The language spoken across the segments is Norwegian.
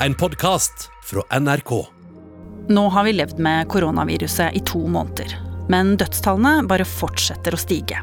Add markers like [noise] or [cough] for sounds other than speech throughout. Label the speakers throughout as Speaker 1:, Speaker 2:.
Speaker 1: en podkast fra NRK.
Speaker 2: Nå har vi levd med koronaviruset i to måneder, men dødstallene bare fortsetter å stige.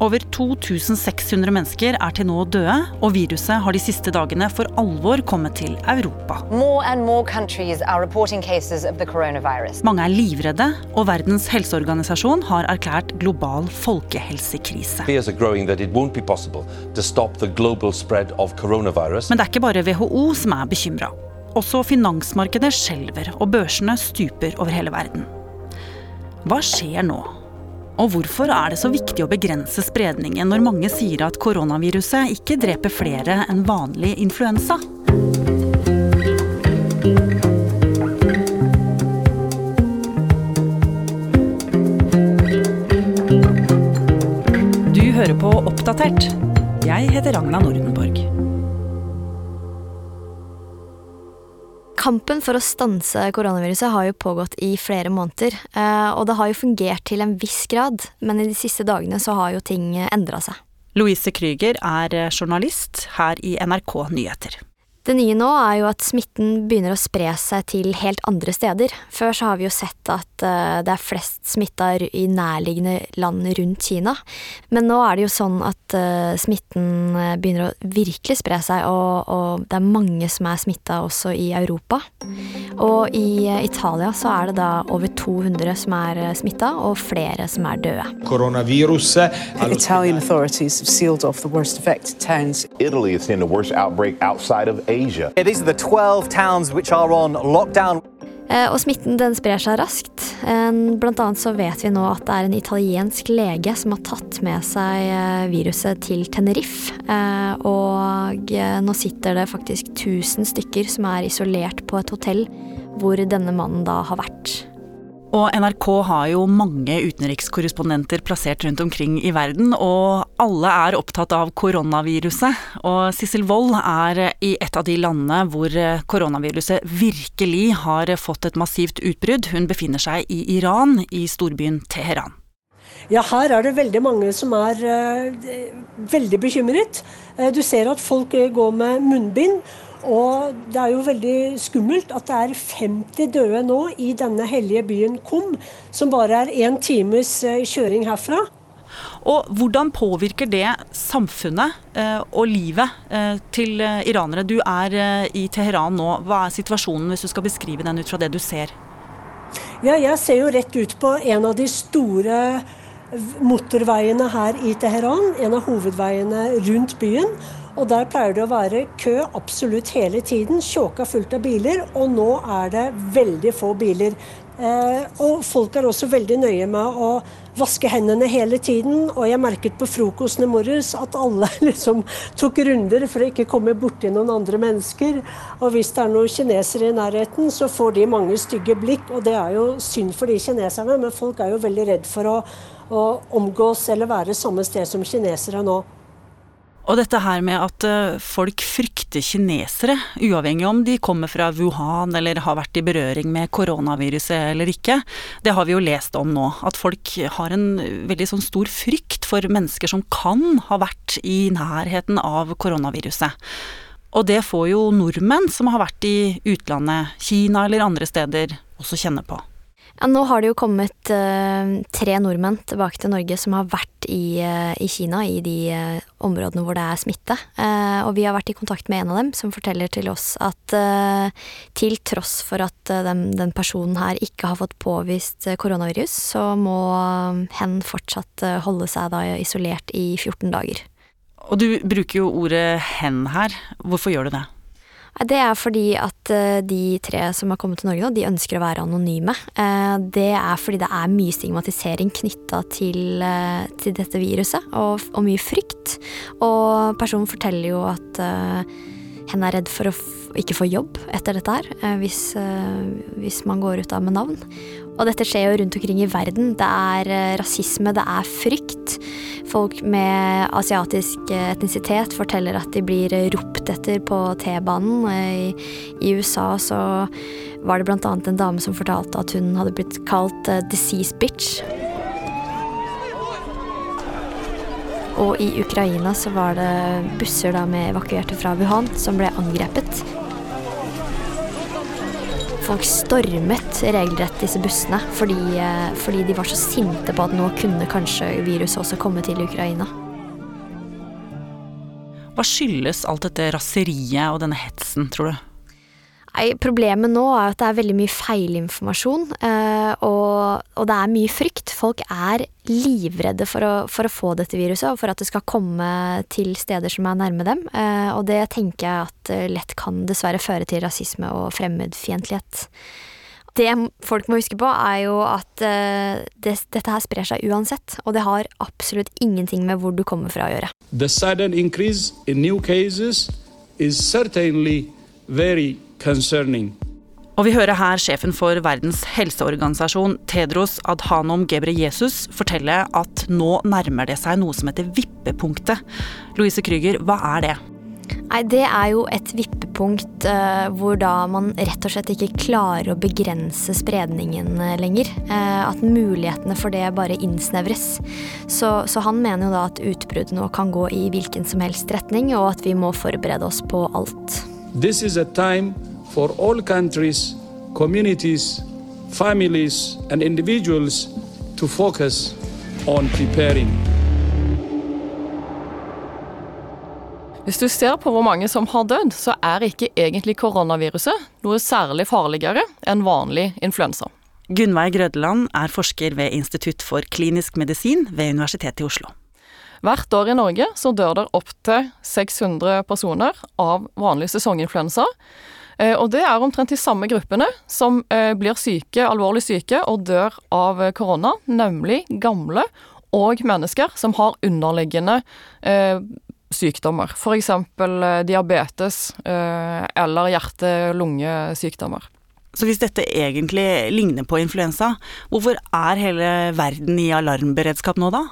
Speaker 2: Over 2600 mennesker er til nå døde, og viruset har de siste dagene for alvor kommet til Europa.
Speaker 3: More more countries are reporting cases of the coronavirus.
Speaker 2: Mange er livredde, og Verdens helseorganisasjon har erklært global folkehelsekrise.
Speaker 4: Fears are growing that it won't be possible to stop the global spread of coronavirus.
Speaker 2: Men det er ikke bare WHO som er bekymra. Også finansmarkedet skjelver, og børsene stuper over hele verden. Hva skjer nå? Og hvorfor er det så viktig å begrense spredningen når mange sier at koronaviruset ikke dreper flere enn vanlig influensa? Du hører på Oppdatert. Jeg heter Ragna Nordenborg.
Speaker 5: Kampen for å stanse koronaviruset har jo pågått i flere måneder. eh, Og det har jo fungert til en viss grad, men i de siste dagene så har jo ting endra seg.
Speaker 2: Louise Krüger er journalist her i NRK Nyheter.
Speaker 5: Det nye nå er jo at smitten begynner å spre seg til helt andre steder. Før så har vi jo sett at eh, det er flest smitta i nærliggende land rundt Kina. Men nå er det jo sånn at eh, smitten eh, begynner å virkelig spre seg, og, og det er mange som er smitta også i Europa. Og i Italia så er det da over 200 som er smitta, og flere som er døde.
Speaker 6: Koronaviruset
Speaker 7: Italian authorities have sealed off the worst affected towns.
Speaker 8: Italy is seeing the worst outbreak outside of Asia.
Speaker 9: Yeah, these are the 12 towns which are on lockdown.
Speaker 5: Eh, Og smitten den sprer seg raskt. Eh, Blant annet så vet vi nå at det er en italiensk lege som har tatt med seg eh, viruset til Tenerife. Eh, Og nå sitter det faktisk 1000 stykker som er isolert på et hotell hvor denne mannen da har vært.
Speaker 2: Og NRK har jo mange utenrikskorrespondenter plassert rundt omkring i verden, og alle er opptatt av koronaviruset. Og Sissel Wold er i et av de landene hvor koronaviruset virkelig har fått et massivt utbrudd. Hun befinner seg i Iran, i storbyen Teheran.
Speaker 10: Ja, her er det veldig mange som er uh, veldig bekymret. Uh, du ser at folk eh, går med munnbind. Og det er jo veldig skummelt at det er 50 døde nå i denne hellige byen Kum, som bare er én times eh, kjøring herfra.
Speaker 2: Og hvordan påvirker det samfunnet eh, og livet eh, til iranere? Du er i Teheran nå. Hva er situasjonen, hvis du skal beskrive den ut fra det du ser?
Speaker 10: Ja, jeg ser jo rett ut på en av de store motorveiene her i Teheran. En av hovedveiene rundt byen. Og der pleier det å være kø absolutt hele tiden. Tjåka fullt av biler. Og nå er det veldig få biler. Eh, og folk er også veldig nøye med å vaske hendene hele tiden. Og jeg merket på frokosten i morges at alle [laughs] liksom tok runder for å ikke komme borti noen andre mennesker. Og hvis det er noen kinesere i nærheten, så får de mange stygge blikk. Og det er jo synd for de kineserne, men folk er jo veldig redd for å, å omgås eller være samme sted som kinesere nå.
Speaker 2: Og dette her med at eh, folk frykter kinesere, uavhengig om de kommer fra Wuhan eller har vært i berøring med koronaviruset eller ikke, det har vi jo lest om nå. At folk har en veldig sånn stor frykt for mennesker som kan ha vært i nærheten av koronaviruset. Og det får jo nordmenn som har vært i utlandet, Kina eller andre steder, også kjenne på.
Speaker 5: Ja, nå har det jo kommet uh, tre nordmenn tilbake til Norge som har vært i, uh, i Kina, i de uh, områdene hvor det er smitte. Og vi har vært i kontakt med en av dem, som forteller til oss at til tross for at den, den personen her ikke har fått påvist koronavirus, så må hen fortsatt holde seg da isolert i 14 dager.
Speaker 2: Og du bruker jo ordet 'hen' her. Hvorfor gjør du det?
Speaker 5: Det er fordi at eh, de tre som har kommet til Norge nå, de ønsker å være anonyme. Eh, Det er fordi det er mye stigmatisering knytta til, eh, til dette viruset, og, og mye frykt. Og personen forteller jo at uh, hen er redd for å ikke få jobb etter dette her, hvis, uh, hvis man går ut av med navn. Og dette skjer jo rundt omkring i verden. Det er rasisme, det er frykt. Folk med asiatisk eh, etnisitet forteller at de blir eh, ropt etter på T-banen. Eh, I, USA så var det annet en dame som fortalte at hun hadde blitt kalt eh, 'disease bitch'. Og i Ukraina så var det busser da med evakuerte fra Wuhan som ble angrepet. Folk stormet regelrett disse bussene fordi, eh, fordi de var så sinte på at nå kunne kanskje viruset også komme til Ukraina.
Speaker 2: Hva skyldes alt dette raseriet og denne hetsen, tror du?
Speaker 5: Nei, Problemet nå er at det er veldig mye feilinformasjon, eh, og, og, det er mye frykt. Folk er livredde for å, for å, få dette viruset, og for at det skal komme til steder som er nærme dem. Eh, og det tenker jeg at eh, lett kan dessverre føre til rasisme og fremmedfiendtlighet. Det folk må huske på, er jo at det, dette her sprer seg uansett, og det har absolutt ingenting med hvor du kommer fra å gjøre.
Speaker 6: The sudden increase in new cases is certainly very concerning.
Speaker 2: Og vi hører her sjefen for Verdens helseorganisasjon, Tedros Adhanom Gebreyesus, fortelle at nå nærmer det seg noe som heter vippepunktet. Louise Krüger, hva er det?
Speaker 5: Nei, Det er jo et vippepunkt eh, hvor da man rett og slett ikke klarer å begrense spredningen uh, lenger. Eh, at mulighetene for det bare innsnevres. Så, så, han mener jo da at utbruddet nå kan gå i hvilken som helst retning, og at vi må forberede oss på alt.
Speaker 6: This is a time for all countries, communities, families, and individuals to focus on preparing.
Speaker 11: Hvis du ser på hvor mange som har dødd, så er ikke egentlig koronaviruset noe særlig farligere enn vanlig influensa.
Speaker 2: Gunnveig Grødeland er forsker ved Institutt for klinisk medisin ved Universitetet i Oslo.
Speaker 11: Hvert år i Norge så dør det opptil 600 personer av vanlig sesonginfluensa. Eh, og det er omtrent de samme gruppene som eh, blir syke, alvorlig syke og dør av korona, nemlig gamle og mennesker som har underliggende eh, sykdommer. F.eks. diabetes eller hjerte-lungesykdommer.
Speaker 2: Så hvis dette egentlig ligner på influensa, hvorfor er hele verden i alarmberedskap nå da?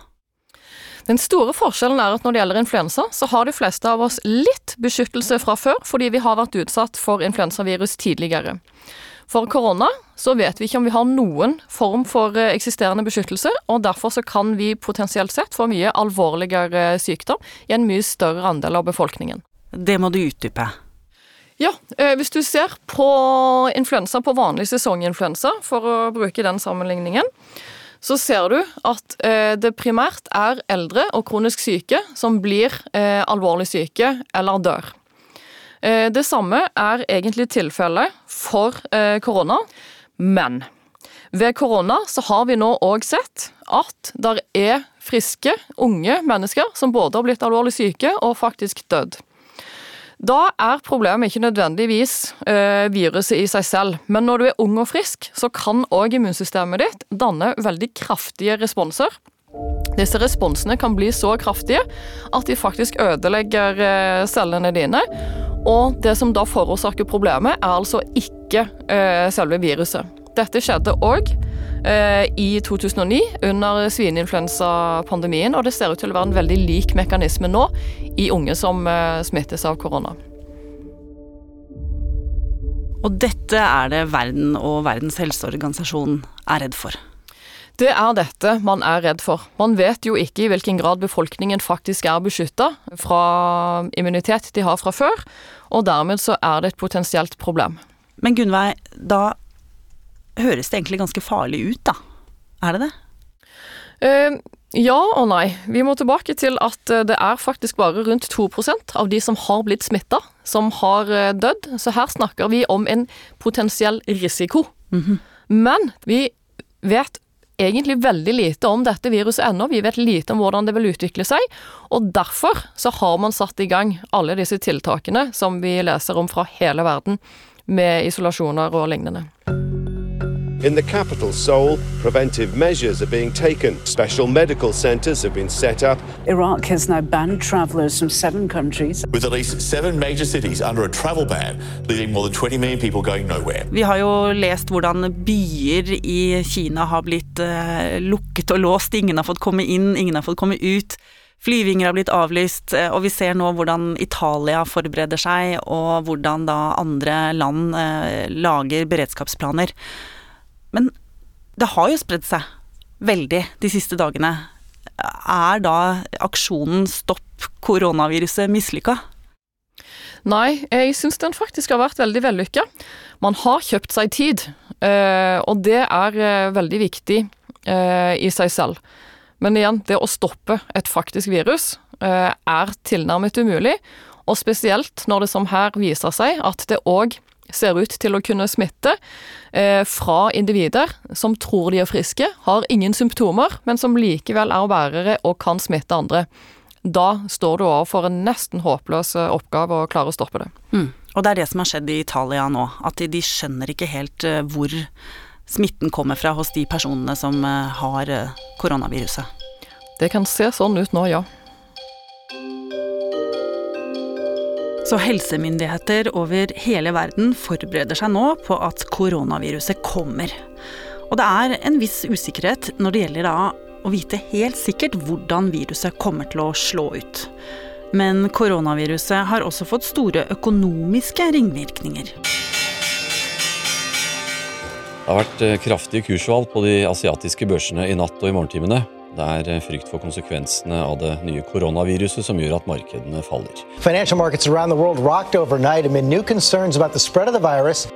Speaker 11: Den store forskjellen er at når det gjelder influensa, så har de fleste av oss litt beskyttelse fra før, fordi vi har vært utsatt for influensavirus tidligere. For korona så vet vi ikke om vi har noen form for eh, eksisterende beskyttelse, og derfor så kan vi potensielt sett få mye alvorligere sykdom i en mye større andel av befolkningen.
Speaker 2: Det må du utdype.
Speaker 11: Ja, eh, hvis du ser på influensa, på vanlig sesonginfluensa, for å bruke den sammenligningen, så ser du at eh, det primært er eldre og kronisk syke som blir eh, alvorlig syke eller dør. Eh, det samme er egentlig tilfellet for korona, men ved korona så har vi nå òg sett at det er friske, unge mennesker som både har blitt alvorlig syke og faktisk dødd. Da er problemet ikke nødvendigvis eh, viruset i seg selv, men når du er ung og frisk, så kan òg immunsystemet ditt danne veldig kraftige responser. Disse responsene kan bli så kraftige at de faktisk ødelegger eh, cellene dine. Og det som da forårsaker problemet, er altså ikke eh, selve viruset. Dette skjedde òg i 2009 under svineinfluensapandemien, og det ser ut til å være en veldig lik mekanisme nå i unge som eh, smittes av korona.
Speaker 2: Og dette er det verden og Verdens helseorganisasjon er redd for.
Speaker 11: Det er dette man er redd for. Man vet jo ikke i hvilken grad befolkningen faktisk er beskytta fra immunitet de har fra før, og dermed så er det et potensielt problem.
Speaker 2: Men Gunnveig, da høres det egentlig ganske farlig ut, da. Er det det?
Speaker 11: Uh, ja og nei. Vi må tilbake til at eh, det er faktisk bare rundt 2% av de som har blitt smitta, som har eh, dødd. Så her snakker vi om en potensiell risiko. Mm -hmm. Men vi vet egentlig veldig lite om dette viruset ennå. Vi vet lite om hvordan det vil utvikle seg. Og derfor så har man satt i gang alle disse tiltakene som vi leser om fra hele verden, med isolasjoner og lignende.
Speaker 12: In the capital, Seoul, preventive measures are being taken. Special medical centres have been set up.
Speaker 7: Iraq has now banned travellers from seven countries.
Speaker 13: With at least seven major cities under a travel ban, leaving more than 20 million people going nowhere.
Speaker 2: Vi har jo lest hvordan byer i Kina har blitt uh, lukket og låst. Ingen har fått komme inn, ingen har fått komme ut. Flyvinger har blitt avlyst, eh, og vi ser nå hvordan Italia forbereder seg, og hvordan da andre land uh, lager beredskapsplaner. Men det har jo spredd seg veldig de siste dagene. Er da aksjonen Stopp koronaviruset mislykka?
Speaker 11: Nei, jeg syns den faktisk har vært veldig vellykka. Man har kjøpt seg tid, eh, og det er eh, veldig viktig eh, i seg selv. Men igjen, det å stoppe et faktisk virus er tilnærmet umulig, og spesielt når det som her viser seg at det òg ser ut til å kunne smitte fra individer som tror de er friske, har ingen symptomer, men som likevel er bærere og kan smitte andre da står du overfor en nesten håpløs eh, oppgave å klare å stoppe det.
Speaker 2: Mm. Og det er det som har skjedd i Italia nå, at de, de skjønner ikke helt uh, hvor smitten kommer fra hos de personene som uh, har koronaviruset.
Speaker 11: Det kan se sånn ut nå, ja.
Speaker 2: Så helsemyndigheter over hele verden forbereder seg nå på at koronaviruset kommer. Og det er en viss usikkerhet når det gjelder da å vite helt sikkert hvordan viruset kommer til å slå ut. Men koronaviruset har også fått store økonomiske ringvirkninger.
Speaker 1: Det har vært eh, kraftige kursvalg på de asiatiske børsene i natt og i morgentimene. Det er eh, frykt for konsekvensene av det nye koronaviruset som gjør at markedene faller.
Speaker 14: Financial markets around the world rocked overnight amid new concerns about the spread of the virus.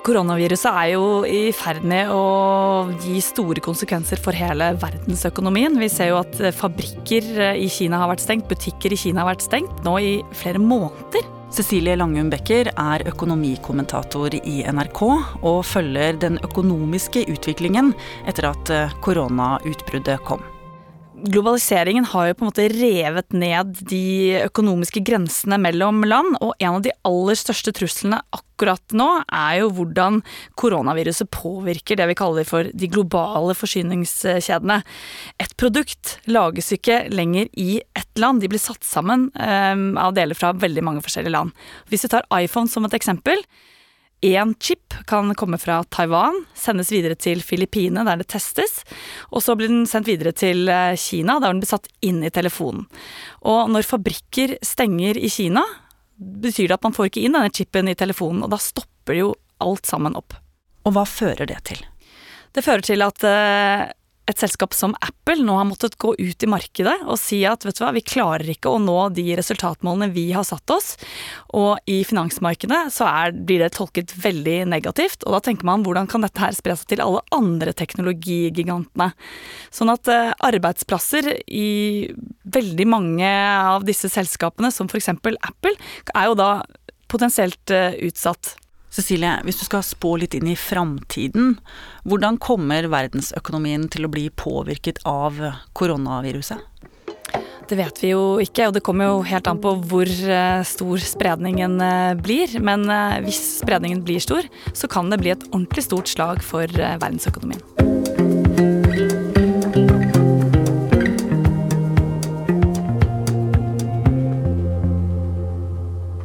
Speaker 15: Koronaviruset er jo i ferd med å gi store konsekvenser for hele verdensøkonomien. Vi ser jo at fabrikker i Kina har vært stengt, butikker i Kina har vært stengt nå i flere måneder.
Speaker 2: Cecilie Langum Becker er økonomikommentator i NRK og følger den økonomiske utviklingen etter at koronautbruddet kom
Speaker 15: globaliseringen har jo på en måte revet ned de økonomiske grensene mellom land, og en av de aller største truslene akkurat nå er jo hvordan koronaviruset påvirker det vi kaller for de globale forsyningskjedene. Et produkt lages ikke lenger i ett land, de blir satt sammen um, av deler fra veldig mange forskjellige land. Hvis vi tar iPhone som et eksempel, én chip kan komme fra Taiwan, sendes videre til Filippinene, der det testes. Og så blir den sendt videre til eh, Kina, der den blir satt inn i telefonen. Og når fabrikker stenger i Kina, betyr det at man får ikke inn denne chipen i telefonen, og da stopper jo alt sammen opp.
Speaker 2: Og hva fører det til?
Speaker 15: Det fører til at eh, et selskap som Apple nå har måttet gå ut i markedet og si at vet du hva, vi klarer ikke å nå de resultatmålene vi har satt oss. Og i finansmarkedet så er, blir det tolket veldig negativt. Og da tenker man hvordan kan dette her spre seg til alle andre teknologigigantene. Sånn at eh, arbeidsplasser i veldig mange av disse selskapene, som f.eks. Apple, er jo da potensielt eh, utsatt.
Speaker 2: Cecilie, hvis du skal spå litt inn i framtiden, hvordan kommer verdensøkonomien til å bli påvirket av koronaviruset?
Speaker 15: Det vet vi jo ikke, og det kommer jo helt an på hvor eh, stor spredningen eh, blir. Men eh, hvis spredningen blir stor, så kan det bli et ordentlig stort slag for verdensøkonomien.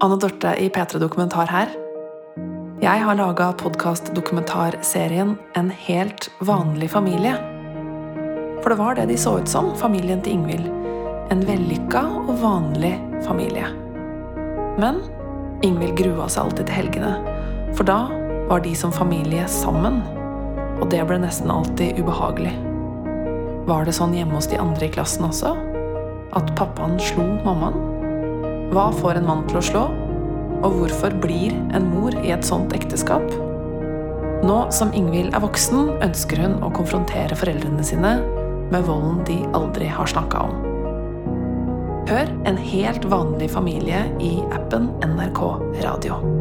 Speaker 16: Anne Dorte i P3 Dokumentar her. Jeg har laga podkast-dokumentarserien En helt vanlig familie. For det var det de så ut som, familien til Ingvild. En vellykka og vanlig familie. Men Ingvild grua seg alltid til helgene, for da var de som familie sammen. Og det ble nesten alltid ubehagelig. Var det sånn hjemme hos de andre i klassen også? At pappaen slo mammaen? Hva får en mann til å slå? Og hvorfor blir en mor i et sånt ekteskap? Nå som Ingvild er voksen, ønsker hun å konfrontere foreldrene sine med volden de aldri har snakka om. Hør En helt vanlig familie i appen NRK Radio.